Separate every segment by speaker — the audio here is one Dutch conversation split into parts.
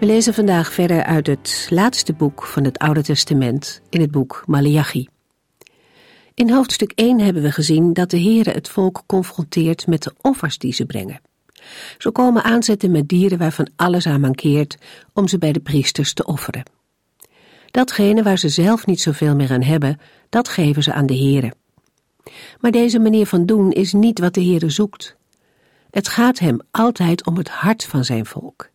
Speaker 1: We lezen vandaag verder uit het laatste boek van het Oude Testament in het boek Malachi. In hoofdstuk 1 hebben we gezien dat de Heere het volk confronteert met de offers die ze brengen. Ze komen aanzetten met dieren waarvan alles aan mankeert om ze bij de priesters te offeren. Datgene waar ze zelf niet zoveel meer aan hebben, dat geven ze aan de Heere. Maar deze manier van doen is niet wat de Heere zoekt. Het gaat hem altijd om het hart van zijn volk.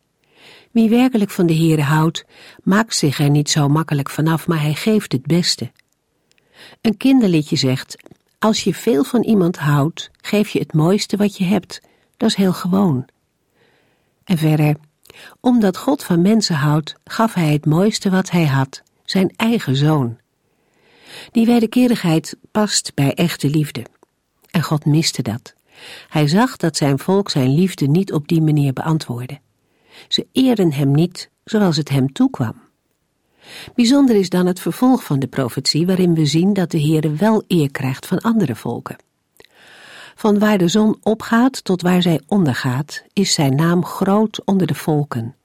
Speaker 1: Wie werkelijk van de Heere houdt, maakt zich er niet zo makkelijk vanaf, maar hij geeft het beste. Een kinderliedje zegt, als je veel van iemand houdt, geef je het mooiste wat je hebt. Dat is heel gewoon. En verder, omdat God van mensen houdt, gaf hij het mooiste wat hij had, zijn eigen zoon. Die wederkerigheid past bij echte liefde. En God miste dat. Hij zag dat zijn volk zijn liefde niet op die manier beantwoordde. Ze eerden hem niet zoals het hem toekwam. Bijzonder is dan het vervolg van de profetie, waarin we zien dat de Heere wel eer krijgt van andere volken. Van waar de zon opgaat tot waar zij ondergaat, is zijn naam groot onder de volken.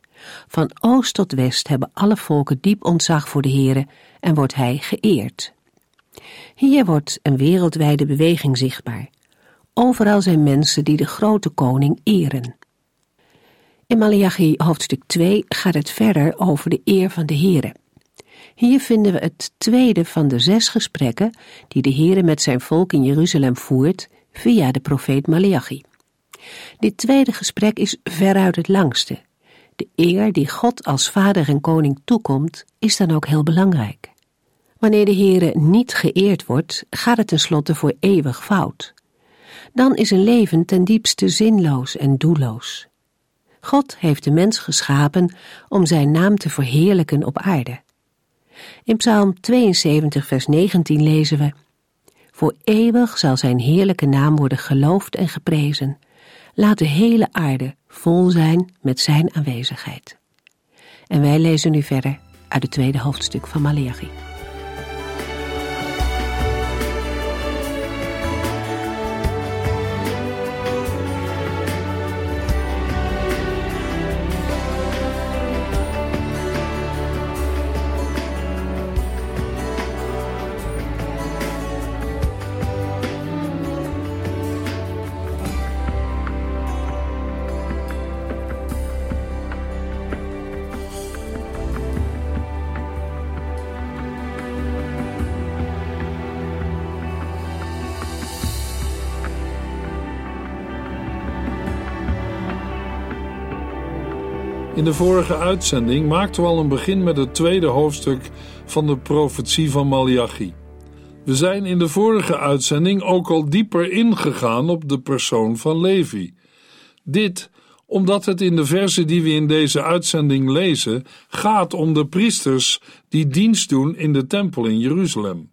Speaker 1: Van oost tot west hebben alle volken diep ontzag voor de Heere en wordt hij geëerd. Hier wordt een wereldwijde beweging zichtbaar. Overal zijn mensen die de grote koning eren. In Malachi hoofdstuk 2 gaat het verder over de eer van de Here. Hier vinden we het tweede van de zes gesprekken die de Here met zijn volk in Jeruzalem voert via de profeet Malachi. Dit tweede gesprek is veruit het langste. De eer die God als vader en koning toekomt, is dan ook heel belangrijk. Wanneer de Heere niet geëerd wordt, gaat het tenslotte voor eeuwig fout. Dan is een leven ten diepste zinloos en doelloos. God heeft de mens geschapen om zijn naam te verheerlijken op aarde. In Psalm 72, vers 19 lezen we: Voor eeuwig zal zijn heerlijke naam worden geloofd en geprezen. Laat de hele aarde vol zijn met zijn aanwezigheid. En wij lezen nu verder uit het tweede hoofdstuk van Malachi.
Speaker 2: In de vorige uitzending maakten we al een begin met het tweede hoofdstuk van de profetie van Malachi. We zijn in de vorige uitzending ook al dieper ingegaan op de persoon van Levi. Dit omdat het in de versen die we in deze uitzending lezen gaat om de priesters die dienst doen in de tempel in Jeruzalem.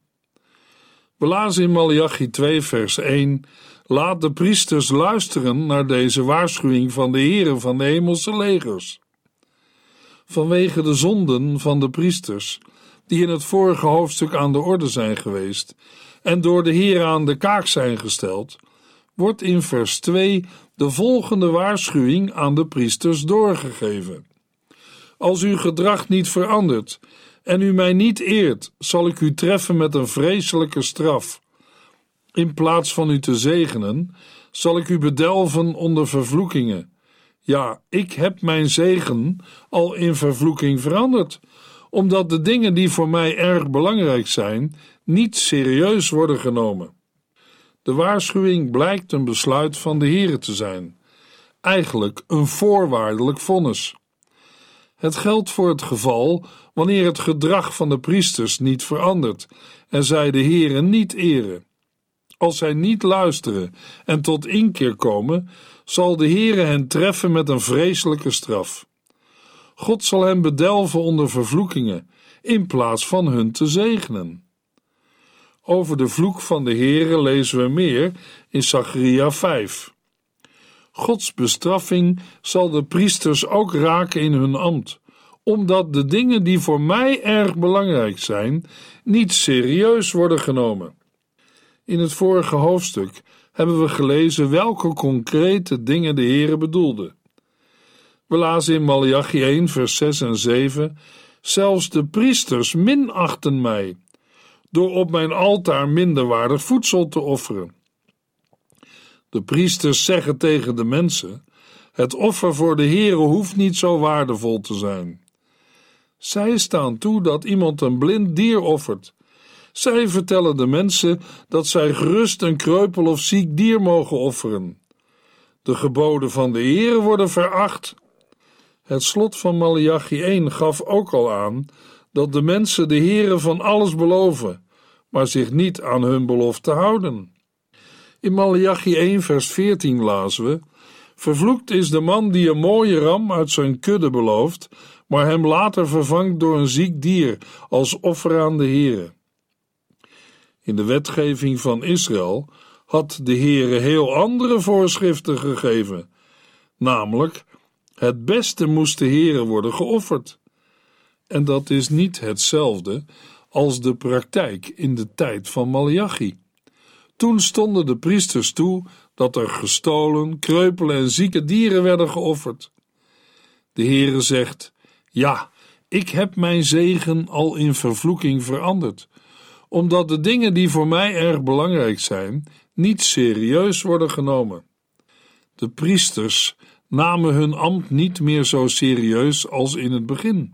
Speaker 2: We in Malachi 2 vers 1 Laat de priesters luisteren naar deze waarschuwing van de Heere van de hemelse legers vanwege de zonden van de priesters, die in het vorige hoofdstuk aan de orde zijn geweest en door de Heer aan de kaak zijn gesteld, wordt in vers 2 de volgende waarschuwing aan de priesters doorgegeven. Als uw gedrag niet verandert en u mij niet eert, zal ik u treffen met een vreselijke straf. In plaats van u te zegenen, zal ik u bedelven onder vervloekingen ja, ik heb mijn zegen al in vervloeking veranderd, omdat de dingen die voor mij erg belangrijk zijn, niet serieus worden genomen. De waarschuwing blijkt een besluit van de Heere te zijn, eigenlijk een voorwaardelijk vonnis. Het geldt voor het geval wanneer het gedrag van de priesters niet verandert en zij de Heere niet eren. Als zij niet luisteren en tot inkeer komen, zal de Heere hen treffen met een vreselijke straf. God zal hen bedelven onder vervloekingen, in plaats van hun te zegenen. Over de vloek van de Heere lezen we meer in Zacharia 5. Gods bestraffing zal de priesters ook raken in hun ambt, omdat de dingen die voor mij erg belangrijk zijn, niet serieus worden genomen. In het vorige hoofdstuk hebben we gelezen welke concrete dingen de Heere bedoelde. We lazen in Malachi 1, vers 6 en 7: Zelfs de priesters minachten mij, door op mijn altaar minderwaardig voedsel te offeren. De priesters zeggen tegen de mensen: Het offer voor de Heere hoeft niet zo waardevol te zijn. Zij staan toe dat iemand een blind dier offert. Zij vertellen de mensen dat zij gerust een kreupel of ziek dier mogen offeren. De geboden van de Heere worden veracht. Het slot van Malachi 1 gaf ook al aan dat de mensen de Heere van alles beloven, maar zich niet aan hun belofte houden. In Malachi 1 vers 14 lazen we: Vervloekt is de man die een mooie ram uit zijn kudde belooft, maar hem later vervangt door een ziek dier als offer aan de Heere. In de wetgeving van Israël had de Heere heel andere voorschriften gegeven, namelijk het beste moest de Heere worden geofferd. En dat is niet hetzelfde als de praktijk in de tijd van Malachi. Toen stonden de priesters toe dat er gestolen, kreupelen en zieke dieren werden geofferd. De Heere zegt: Ja, ik heb mijn zegen al in vervloeking veranderd, omdat de dingen die voor mij erg belangrijk zijn, niet serieus worden genomen. De priesters namen hun ambt niet meer zo serieus als in het begin.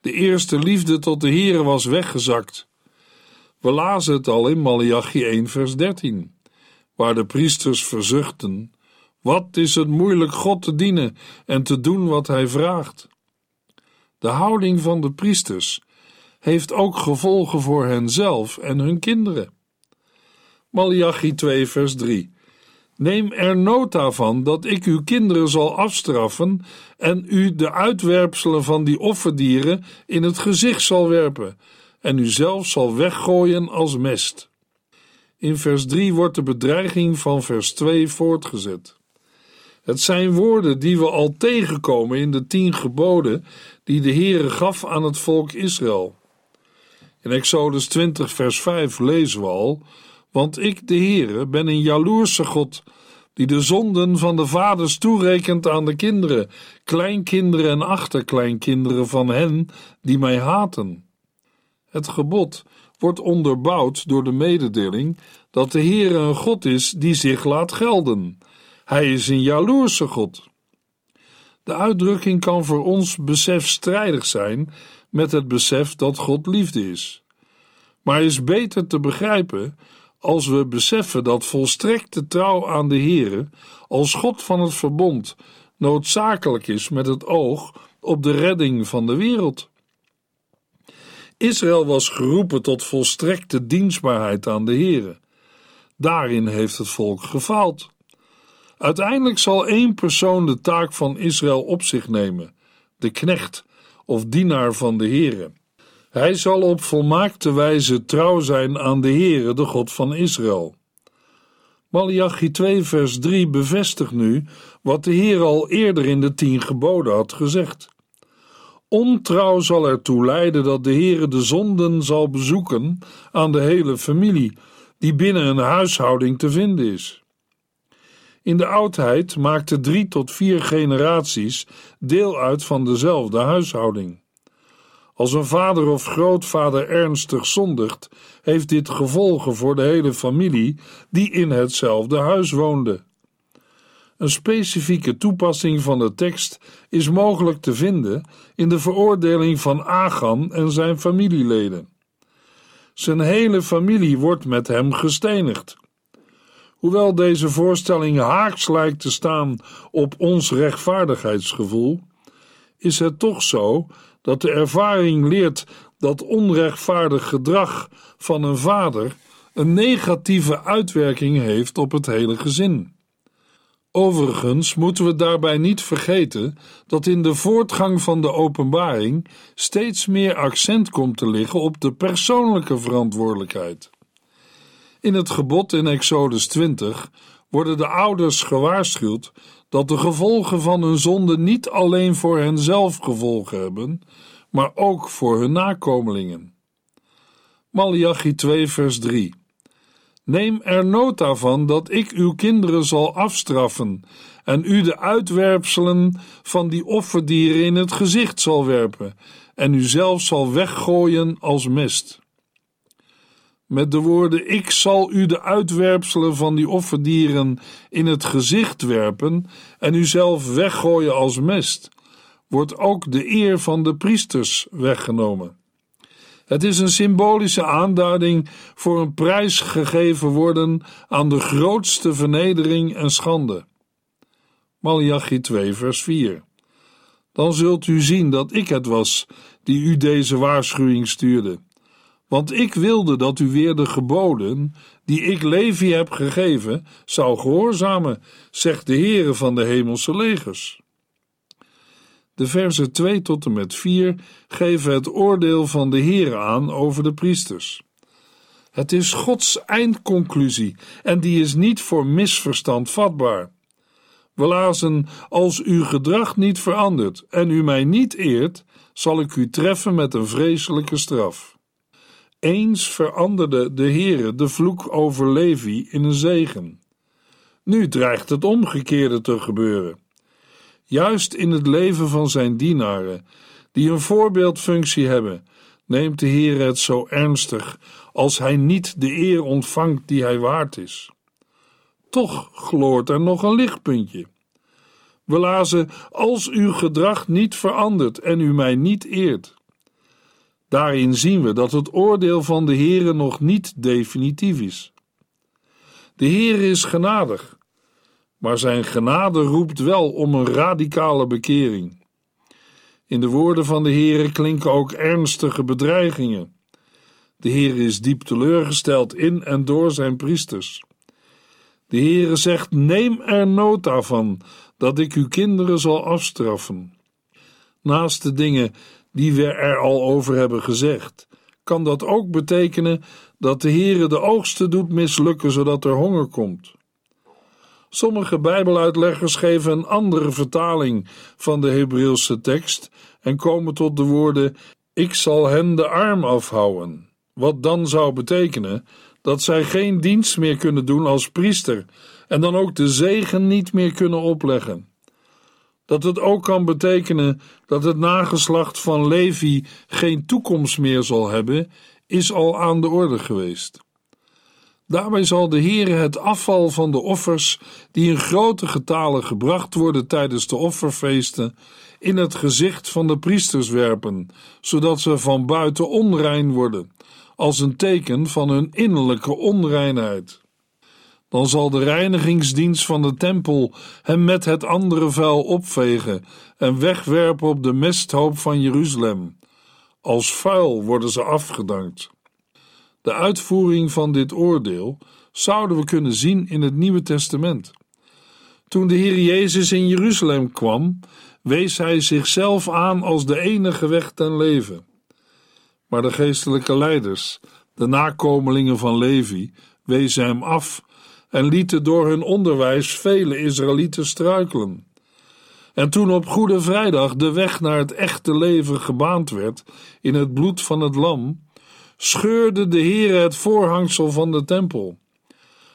Speaker 2: De eerste liefde tot de Heere was weggezakt. We lazen het al in Malachi 1 vers 13, waar de priesters verzuchten: Wat is het moeilijk God te dienen en te doen wat hij vraagt. De houding van de priesters heeft ook gevolgen voor henzelf en hun kinderen. Malachi 2 vers 3 Neem er nota van dat ik uw kinderen zal afstraffen en u de uitwerpselen van die offerdieren in het gezicht zal werpen en u zelf zal weggooien als mest. In vers 3 wordt de bedreiging van vers 2 voortgezet. Het zijn woorden die we al tegenkomen in de tien geboden die de Heere gaf aan het volk Israël. In Exodus 20 vers 5 lezen we al want ik, de Heere, ben een jaloerse God, die de zonden van de vaders toerekent aan de kinderen, kleinkinderen en achterkleinkinderen van hen die mij haten. Het gebod wordt onderbouwd door de mededeling dat de Heere een God is die zich laat gelden. Hij is een jaloerse God. De uitdrukking kan voor ons besefstrijdig zijn met het besef dat God liefde is. Maar is beter te begrijpen als we beseffen dat volstrekte trouw aan de Heere als God van het verbond noodzakelijk is met het oog op de redding van de wereld. Israël was geroepen tot volstrekte dienstbaarheid aan de Heere. Daarin heeft het volk gefaald. Uiteindelijk zal één persoon de taak van Israël op zich nemen, de knecht of dienaar van de Heere. Hij zal op volmaakte wijze trouw zijn aan de Heere, de God van Israël. Malachi 2 vers 3 bevestigt nu wat de Heer al eerder in de tien geboden had gezegd. Ontrouw zal ertoe leiden dat de Heere de zonden zal bezoeken aan de hele familie die binnen een huishouding te vinden is. In de oudheid maakten drie tot vier generaties deel uit van dezelfde huishouding. Als een vader of grootvader ernstig zondigt, heeft dit gevolgen voor de hele familie die in hetzelfde huis woonde. Een specifieke toepassing van de tekst is mogelijk te vinden in de veroordeling van Agam en zijn familieleden. Zijn hele familie wordt met hem gestenigd. Hoewel deze voorstelling haaks lijkt te staan op ons rechtvaardigheidsgevoel, is het toch zo dat de ervaring leert dat onrechtvaardig gedrag van een vader een negatieve uitwerking heeft op het hele gezin. Overigens moeten we daarbij niet vergeten dat in de voortgang van de openbaring steeds meer accent komt te liggen op de persoonlijke verantwoordelijkheid. In het gebod in Exodus 20 worden de ouders gewaarschuwd dat de gevolgen van hun zonde niet alleen voor henzelf gevolgen hebben, maar ook voor hun nakomelingen. Malachi 2 vers 3 Neem er nota van dat ik uw kinderen zal afstraffen en u de uitwerpselen van die offerdieren in het gezicht zal werpen en u zelf zal weggooien als mest. Met de woorden: Ik zal u de uitwerpselen van die offerdieren in het gezicht werpen en u zelf weggooien als mest, wordt ook de eer van de priesters weggenomen. Het is een symbolische aanduiding voor een prijs gegeven worden aan de grootste vernedering en schande. Malachi 2, vers 4. Dan zult u zien dat ik het was die u deze waarschuwing stuurde. Want ik wilde dat u weer de geboden, die ik Levi heb gegeven, zou gehoorzamen, zegt de Heere van de hemelse legers. De versen 2 tot en met 4 geven het oordeel van de Heer aan over de priesters. Het is Gods eindconclusie en die is niet voor misverstand vatbaar. We lazen: Als uw gedrag niet verandert en u mij niet eert, zal ik u treffen met een vreselijke straf. Eens veranderde de Heere de vloek over Levi in een zegen. Nu dreigt het omgekeerde te gebeuren. Juist in het leven van zijn dienaren, die een voorbeeldfunctie hebben, neemt de Heer het zo ernstig als hij niet de eer ontvangt die hij waard is. Toch gloort er nog een lichtpuntje. We lazen: Als uw gedrag niet verandert en u mij niet eert. Daarin zien we dat het oordeel van de Heere nog niet definitief is. De Heer is genadig maar zijn genade roept wel om een radicale bekering. In de woorden van de Heere klinken ook ernstige bedreigingen. De Heer is diep teleurgesteld in en door zijn priesters. De Heere zegt: Neem er nota van dat ik uw kinderen zal afstraffen. Naast de dingen die we er al over hebben gezegd, kan dat ook betekenen dat de Heere de oogsten doet mislukken zodat er honger komt. Sommige Bijbeluitleggers geven een andere vertaling van de Hebreeuwse tekst en komen tot de woorden: Ik zal hen de arm afhouden. Wat dan zou betekenen dat zij geen dienst meer kunnen doen als priester en dan ook de zegen niet meer kunnen opleggen. Dat het ook kan betekenen dat het nageslacht van Levi geen toekomst meer zal hebben, is al aan de orde geweest. Daarbij zal de Heere het afval van de offers, die in grote getalen gebracht worden tijdens de offerfeesten, in het gezicht van de priesters werpen, zodat ze van buiten onrein worden, als een teken van hun innerlijke onreinheid. Dan zal de reinigingsdienst van de tempel hem met het andere vuil opvegen en wegwerpen op de mesthoop van Jeruzalem. Als vuil worden ze afgedankt. De uitvoering van dit oordeel zouden we kunnen zien in het Nieuwe Testament. Toen de Heer Jezus in Jeruzalem kwam, wees hij zichzelf aan als de enige weg ten leven. Maar de geestelijke leiders, de nakomelingen van Levi, wezen hem af en lieten door hun onderwijs vele Israëlieten struikelen. En toen op Goede Vrijdag de weg naar het echte leven gebaand werd in het bloed van het lam, scheurde de Heere het voorhangsel van de tempel.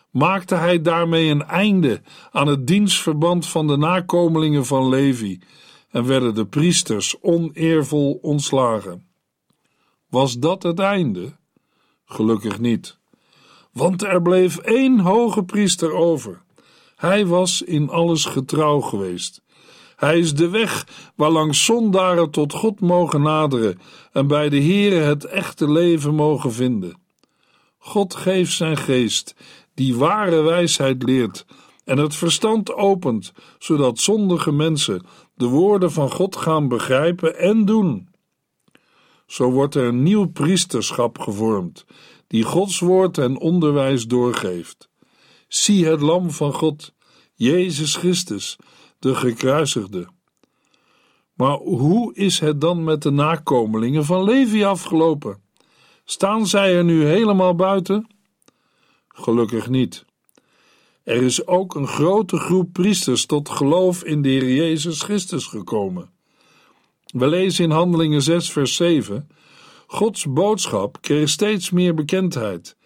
Speaker 2: Maakte hij daarmee een einde aan het dienstverband van de nakomelingen van Levi en werden de priesters oneervol ontslagen. Was dat het einde? Gelukkig niet, want er bleef één hoge priester over. Hij was in alles getrouw geweest hij is de weg waarlangs zondaren tot God mogen naderen en bij de Heere het echte leven mogen vinden. God geeft zijn geest, die ware wijsheid leert en het verstand opent, zodat zondige mensen de woorden van God gaan begrijpen en doen. Zo wordt er een nieuw priesterschap gevormd, die Gods woord en onderwijs doorgeeft. Zie het lam van God Jezus Christus, de gekruisigde. Maar hoe is het dan met de nakomelingen van Levi afgelopen? Staan zij er nu helemaal buiten? Gelukkig niet. Er is ook een grote groep priesters tot geloof in de Heer Jezus Christus gekomen. We lezen in Handelingen 6, vers 7: Gods boodschap kreeg steeds meer bekendheid.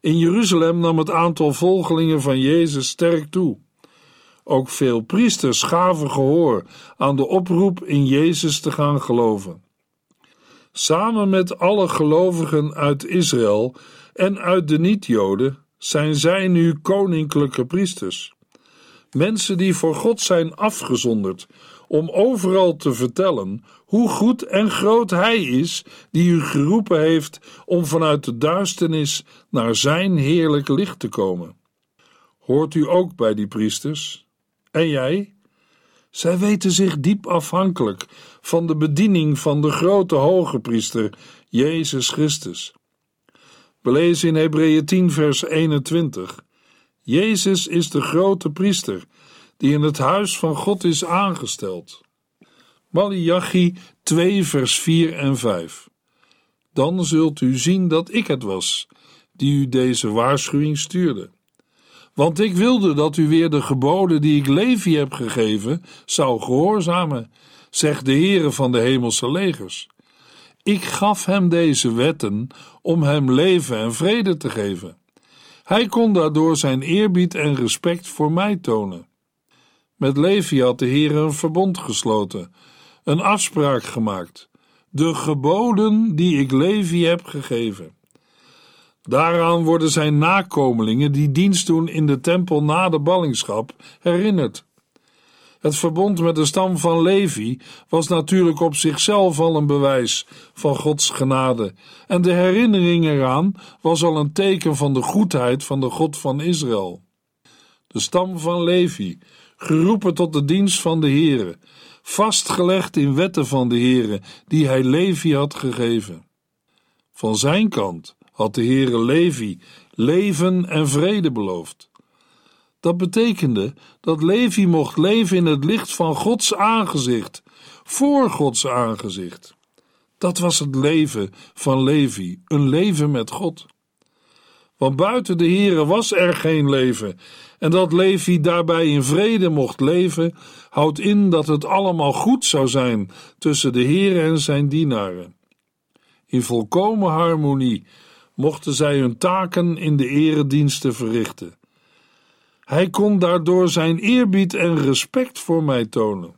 Speaker 2: In Jeruzalem nam het aantal volgelingen van Jezus sterk toe. Ook veel priesters gaven gehoor aan de oproep in Jezus te gaan geloven. Samen met alle gelovigen uit Israël en uit de niet-Joden zijn zij nu koninklijke priesters. Mensen die voor God zijn afgezonderd om overal te vertellen hoe goed en groot Hij is die u geroepen heeft om vanuit de duisternis naar Zijn heerlijk licht te komen. Hoort u ook bij die priesters? En jij? Zij weten zich diep afhankelijk van de bediening van de grote hoge priester, Jezus Christus. We lezen in Hebreeën 10, vers 21. Jezus is de grote priester die in het huis van God is aangesteld. Malachi 2, vers 4 en 5. Dan zult u zien dat ik het was die u deze waarschuwing stuurde. Want ik wilde dat u weer de geboden die ik Levi heb gegeven, zou gehoorzamen, zegt de Heere van de hemelse legers. Ik gaf hem deze wetten om hem leven en vrede te geven. Hij kon daardoor zijn eerbied en respect voor mij tonen. Met Levi had de Heer een verbond gesloten, een afspraak gemaakt, de geboden die ik Levi heb gegeven. Daaraan worden zijn nakomelingen die dienst doen in de tempel na de ballingschap herinnerd. Het verbond met de stam van Levi was natuurlijk op zichzelf al een bewijs van Gods genade, en de herinnering eraan was al een teken van de goedheid van de God van Israël. De stam van Levi, geroepen tot de dienst van de Heere, vastgelegd in wetten van de Heere, die hij Levi had gegeven. Van zijn kant had de Heere Levi leven en vrede beloofd. Dat betekende dat Levi mocht leven in het licht van Gods aangezicht, voor Gods aangezicht. Dat was het leven van Levi, een leven met God. Want buiten de Heere was er geen leven, en dat Levi daarbij in vrede mocht leven, houdt in dat het allemaal goed zou zijn tussen de Heere en zijn dienaren. In volkomen harmonie mochten zij hun taken in de erediensten verrichten. Hij kon daardoor zijn eerbied en respect voor mij tonen.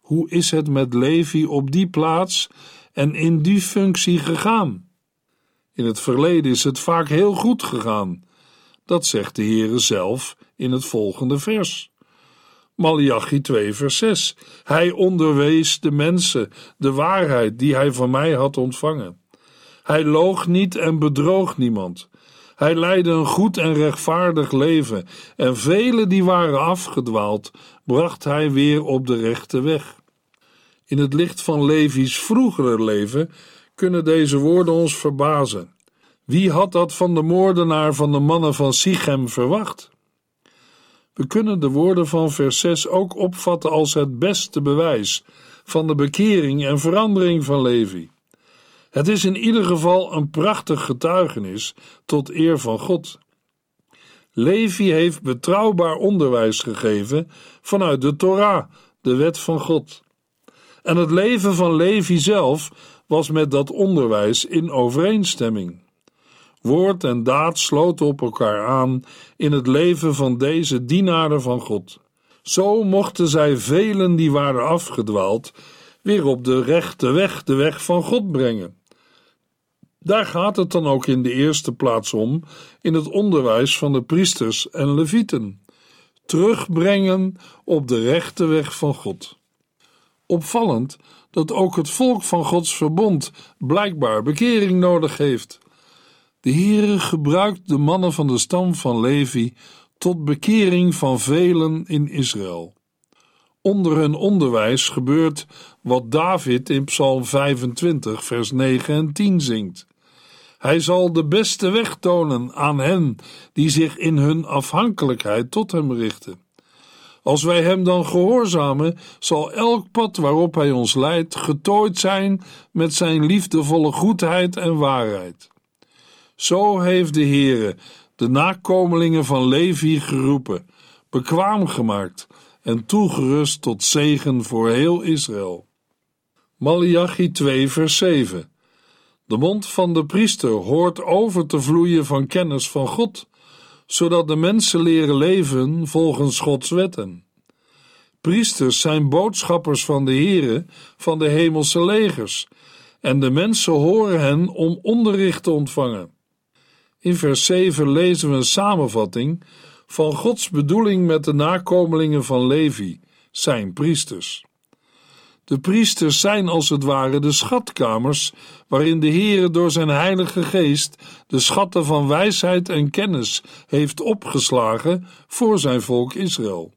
Speaker 2: Hoe is het met Levi op die plaats en in die functie gegaan? In het verleden is het vaak heel goed gegaan. Dat zegt de Heere zelf in het volgende vers. Malachi 2 vers 6. Hij onderwees de mensen de waarheid die hij van mij had ontvangen. Hij loog niet en bedroog niemand. Hij leidde een goed en rechtvaardig leven, en velen die waren afgedwaald, bracht hij weer op de rechte weg. In het licht van Levi's vroegere leven kunnen deze woorden ons verbazen. Wie had dat van de moordenaar van de mannen van Sichem verwacht? We kunnen de woorden van vers 6 ook opvatten als het beste bewijs van de bekering en verandering van Levi. Het is in ieder geval een prachtig getuigenis tot eer van God. Levi heeft betrouwbaar onderwijs gegeven vanuit de Torah, de wet van God. En het leven van Levi zelf was met dat onderwijs in overeenstemming. Woord en daad sloten op elkaar aan in het leven van deze dienaren van God. Zo mochten zij velen die waren afgedwaald weer op de rechte weg, de weg van God brengen. Daar gaat het dan ook in de eerste plaats om in het onderwijs van de priesters en levieten. Terugbrengen op de rechte weg van God. Opvallend dat ook het volk van Gods verbond blijkbaar bekering nodig heeft. De Heere gebruikt de mannen van de stam van Levi tot bekering van velen in Israël. Onder hun onderwijs gebeurt wat David in Psalm 25, vers 9 en 10 zingt. Hij zal de beste weg tonen aan hen die zich in hun afhankelijkheid tot hem richten. Als wij hem dan gehoorzamen, zal elk pad waarop hij ons leidt getooid zijn met zijn liefdevolle goedheid en waarheid. Zo heeft de Heere de nakomelingen van Levi geroepen, bekwaam gemaakt en toegerust tot zegen voor heel Israël. Malachi 2 vers 7 De mond van de priester hoort over te vloeien van kennis van God, zodat de mensen leren leven volgens Gods wetten. Priesters zijn boodschappers van de Heere van de hemelse legers, en de mensen horen hen om onderricht te ontvangen. In vers 7 lezen we een samenvatting van Gods bedoeling met de nakomelingen van Levi, zijn priesters. De priesters zijn als het ware de schatkamers waarin de Heere door zijn heilige geest de schatten van wijsheid en kennis heeft opgeslagen voor zijn volk Israël.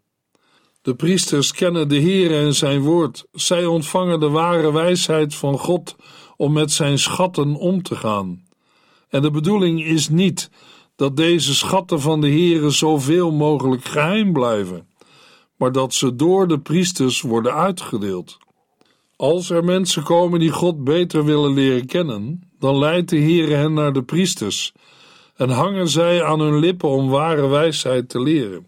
Speaker 2: De priesters kennen de Heere en zijn woord. Zij ontvangen de ware wijsheid van God om met zijn schatten om te gaan. En de bedoeling is niet dat deze schatten van de Heere zoveel mogelijk geheim blijven, maar dat ze door de priesters worden uitgedeeld. Als er mensen komen die God beter willen leren kennen, dan leidt de Heere hen naar de priesters en hangen zij aan hun lippen om ware wijsheid te leren.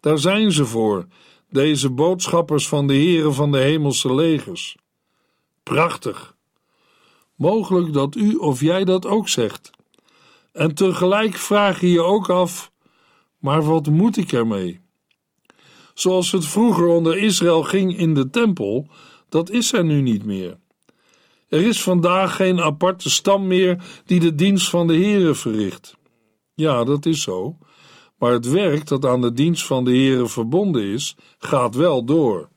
Speaker 2: Daar zijn ze voor, deze boodschappers van de Heere van de hemelse legers. Prachtig. Mogelijk dat u of jij dat ook zegt. En tegelijk vraag je je ook af: maar wat moet ik ermee? Zoals het vroeger onder Israël ging in de tempel, dat is er nu niet meer. Er is vandaag geen aparte stam meer die de dienst van de Heere verricht. Ja, dat is zo. Maar het werk dat aan de dienst van de Heere verbonden is, gaat wel door.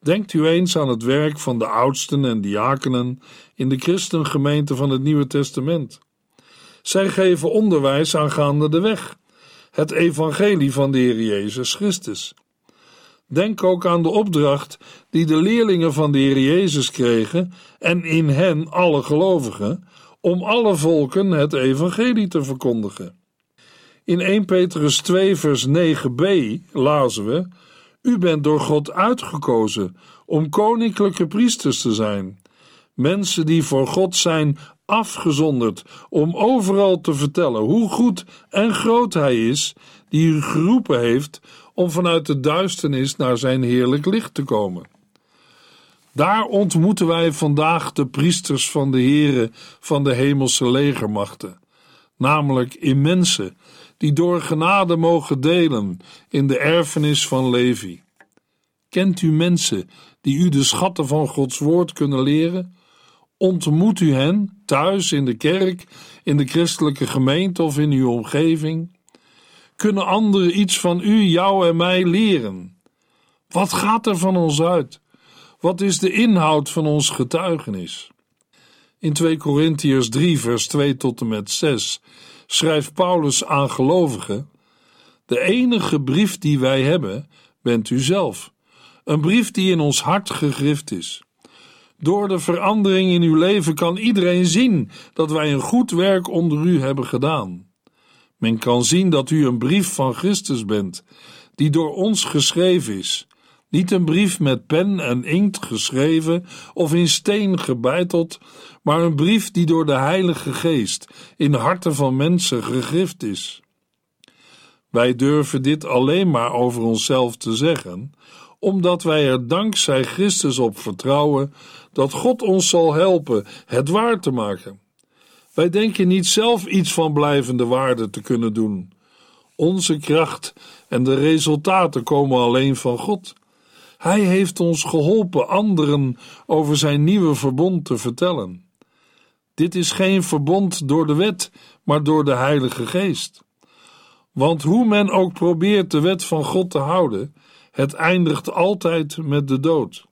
Speaker 2: Denkt u eens aan het werk van de oudsten en diakenen in de christengemeente van het Nieuwe Testament. Zij geven onderwijs aangaande de weg, het evangelie van de Heer Jezus Christus. Denk ook aan de opdracht die de leerlingen van de Heer Jezus kregen en in hen alle gelovigen, om alle volken het evangelie te verkondigen. In 1 Petrus 2 vers 9b lazen we: U bent door God uitgekozen om koninklijke priesters te zijn, mensen die voor God zijn afgezonderd om overal te vertellen hoe goed en groot Hij is, die u geroepen heeft om vanuit de duisternis naar Zijn heerlijk licht te komen. Daar ontmoeten wij vandaag de priesters van de Here van de hemelse legermachten, namelijk in mensen die door genade mogen delen in de erfenis van Levi. Kent u mensen die u de schatten van Gods woord kunnen leren? Ontmoet u hen thuis in de kerk, in de christelijke gemeente of in uw omgeving? Kunnen anderen iets van u, jou en mij leren? Wat gaat er van ons uit? Wat is de inhoud van ons getuigenis? In 2 Korintiërs 3, vers 2 tot en met 6 schrijft Paulus aan gelovigen: De enige brief die wij hebben, bent u zelf. Een brief die in ons hart gegrift is. Door de verandering in uw leven kan iedereen zien dat wij een goed werk onder u hebben gedaan. Men kan zien dat u een brief van Christus bent, die door ons geschreven is. Niet een brief met pen en inkt geschreven of in steen gebeiteld, maar een brief die door de Heilige Geest in harten van mensen gegrift is. Wij durven dit alleen maar over onszelf te zeggen, omdat wij er dankzij Christus op vertrouwen dat God ons zal helpen het waar te maken. Wij denken niet zelf iets van blijvende waarde te kunnen doen. Onze kracht en de resultaten komen alleen van God. Hij heeft ons geholpen anderen over zijn nieuwe verbond te vertellen. Dit is geen verbond door de wet, maar door de Heilige Geest. Want hoe men ook probeert de wet van God te houden, het eindigt altijd met de dood.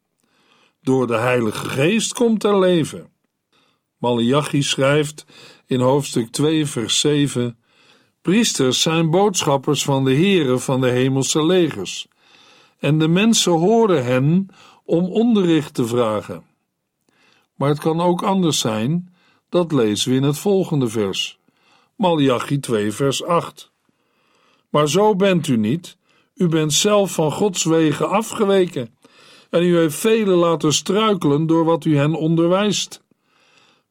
Speaker 2: Door de Heilige Geest komt er leven. Malachi schrijft in hoofdstuk 2, vers 7: Priesters zijn boodschappers van de Heere van de hemelse legers, en de mensen horen hen om onderricht te vragen. Maar het kan ook anders zijn, dat lezen we in het volgende vers. Malachi 2, vers 8. Maar zo bent u niet, U bent zelf van Gods wegen afgeweken en u heeft velen laten struikelen door wat u hen onderwijst.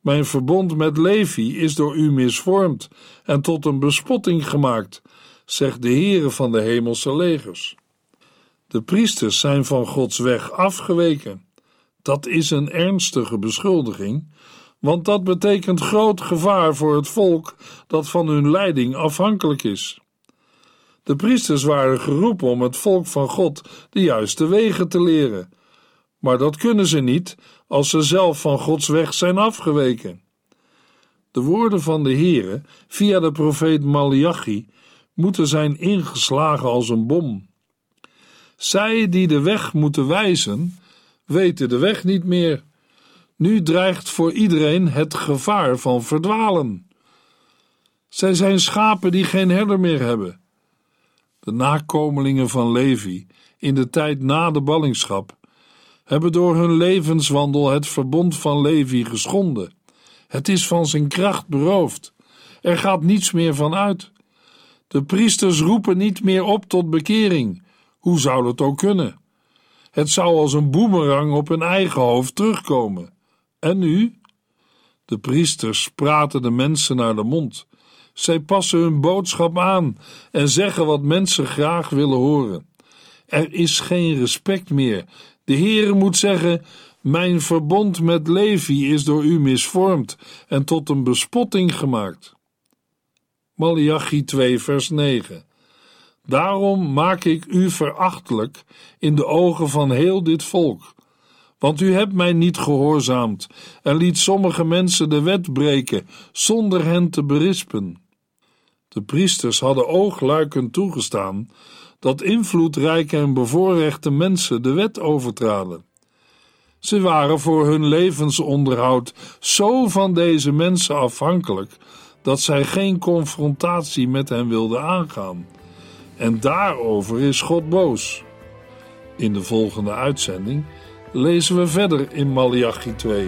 Speaker 2: Mijn verbond met Levi is door u misvormd en tot een bespotting gemaakt, zegt de Heere van de hemelse legers. De priesters zijn van Gods weg afgeweken. Dat is een ernstige beschuldiging, want dat betekent groot gevaar voor het volk dat van hun leiding afhankelijk is. De priesters waren geroepen om het volk van God de juiste wegen te leren, maar dat kunnen ze niet als ze zelf van Gods weg zijn afgeweken. De woorden van de Heere via de profeet Malachi moeten zijn ingeslagen als een bom. Zij die de weg moeten wijzen, weten de weg niet meer. Nu dreigt voor iedereen het gevaar van verdwalen. Zij zijn schapen die geen herder meer hebben. De nakomelingen van Levi in de tijd na de ballingschap hebben door hun levenswandel het verbond van Levi geschonden. Het is van zijn kracht beroofd. Er gaat niets meer van uit. De priesters roepen niet meer op tot bekering. Hoe zou dat ook kunnen? Het zou als een boemerang op hun eigen hoofd terugkomen. En nu? De priesters praten de mensen naar de mond. Zij passen hun boodschap aan en zeggen wat mensen graag willen horen. Er is geen respect meer. De Heere moet zeggen: Mijn verbond met Levi is door u misvormd en tot een bespotting gemaakt. Malachi 2, vers 9. Daarom maak ik u verachtelijk in de ogen van heel dit volk. Want u hebt mij niet gehoorzaamd en liet sommige mensen de wet breken zonder hen te berispen. De priesters hadden oogluikend toegestaan dat invloedrijke en bevoorrechte mensen de wet overtraden. Ze waren voor hun levensonderhoud zo van deze mensen afhankelijk dat zij geen confrontatie met hen wilden aangaan. En daarover is God boos. In de volgende uitzending lezen we verder in Malachi 2.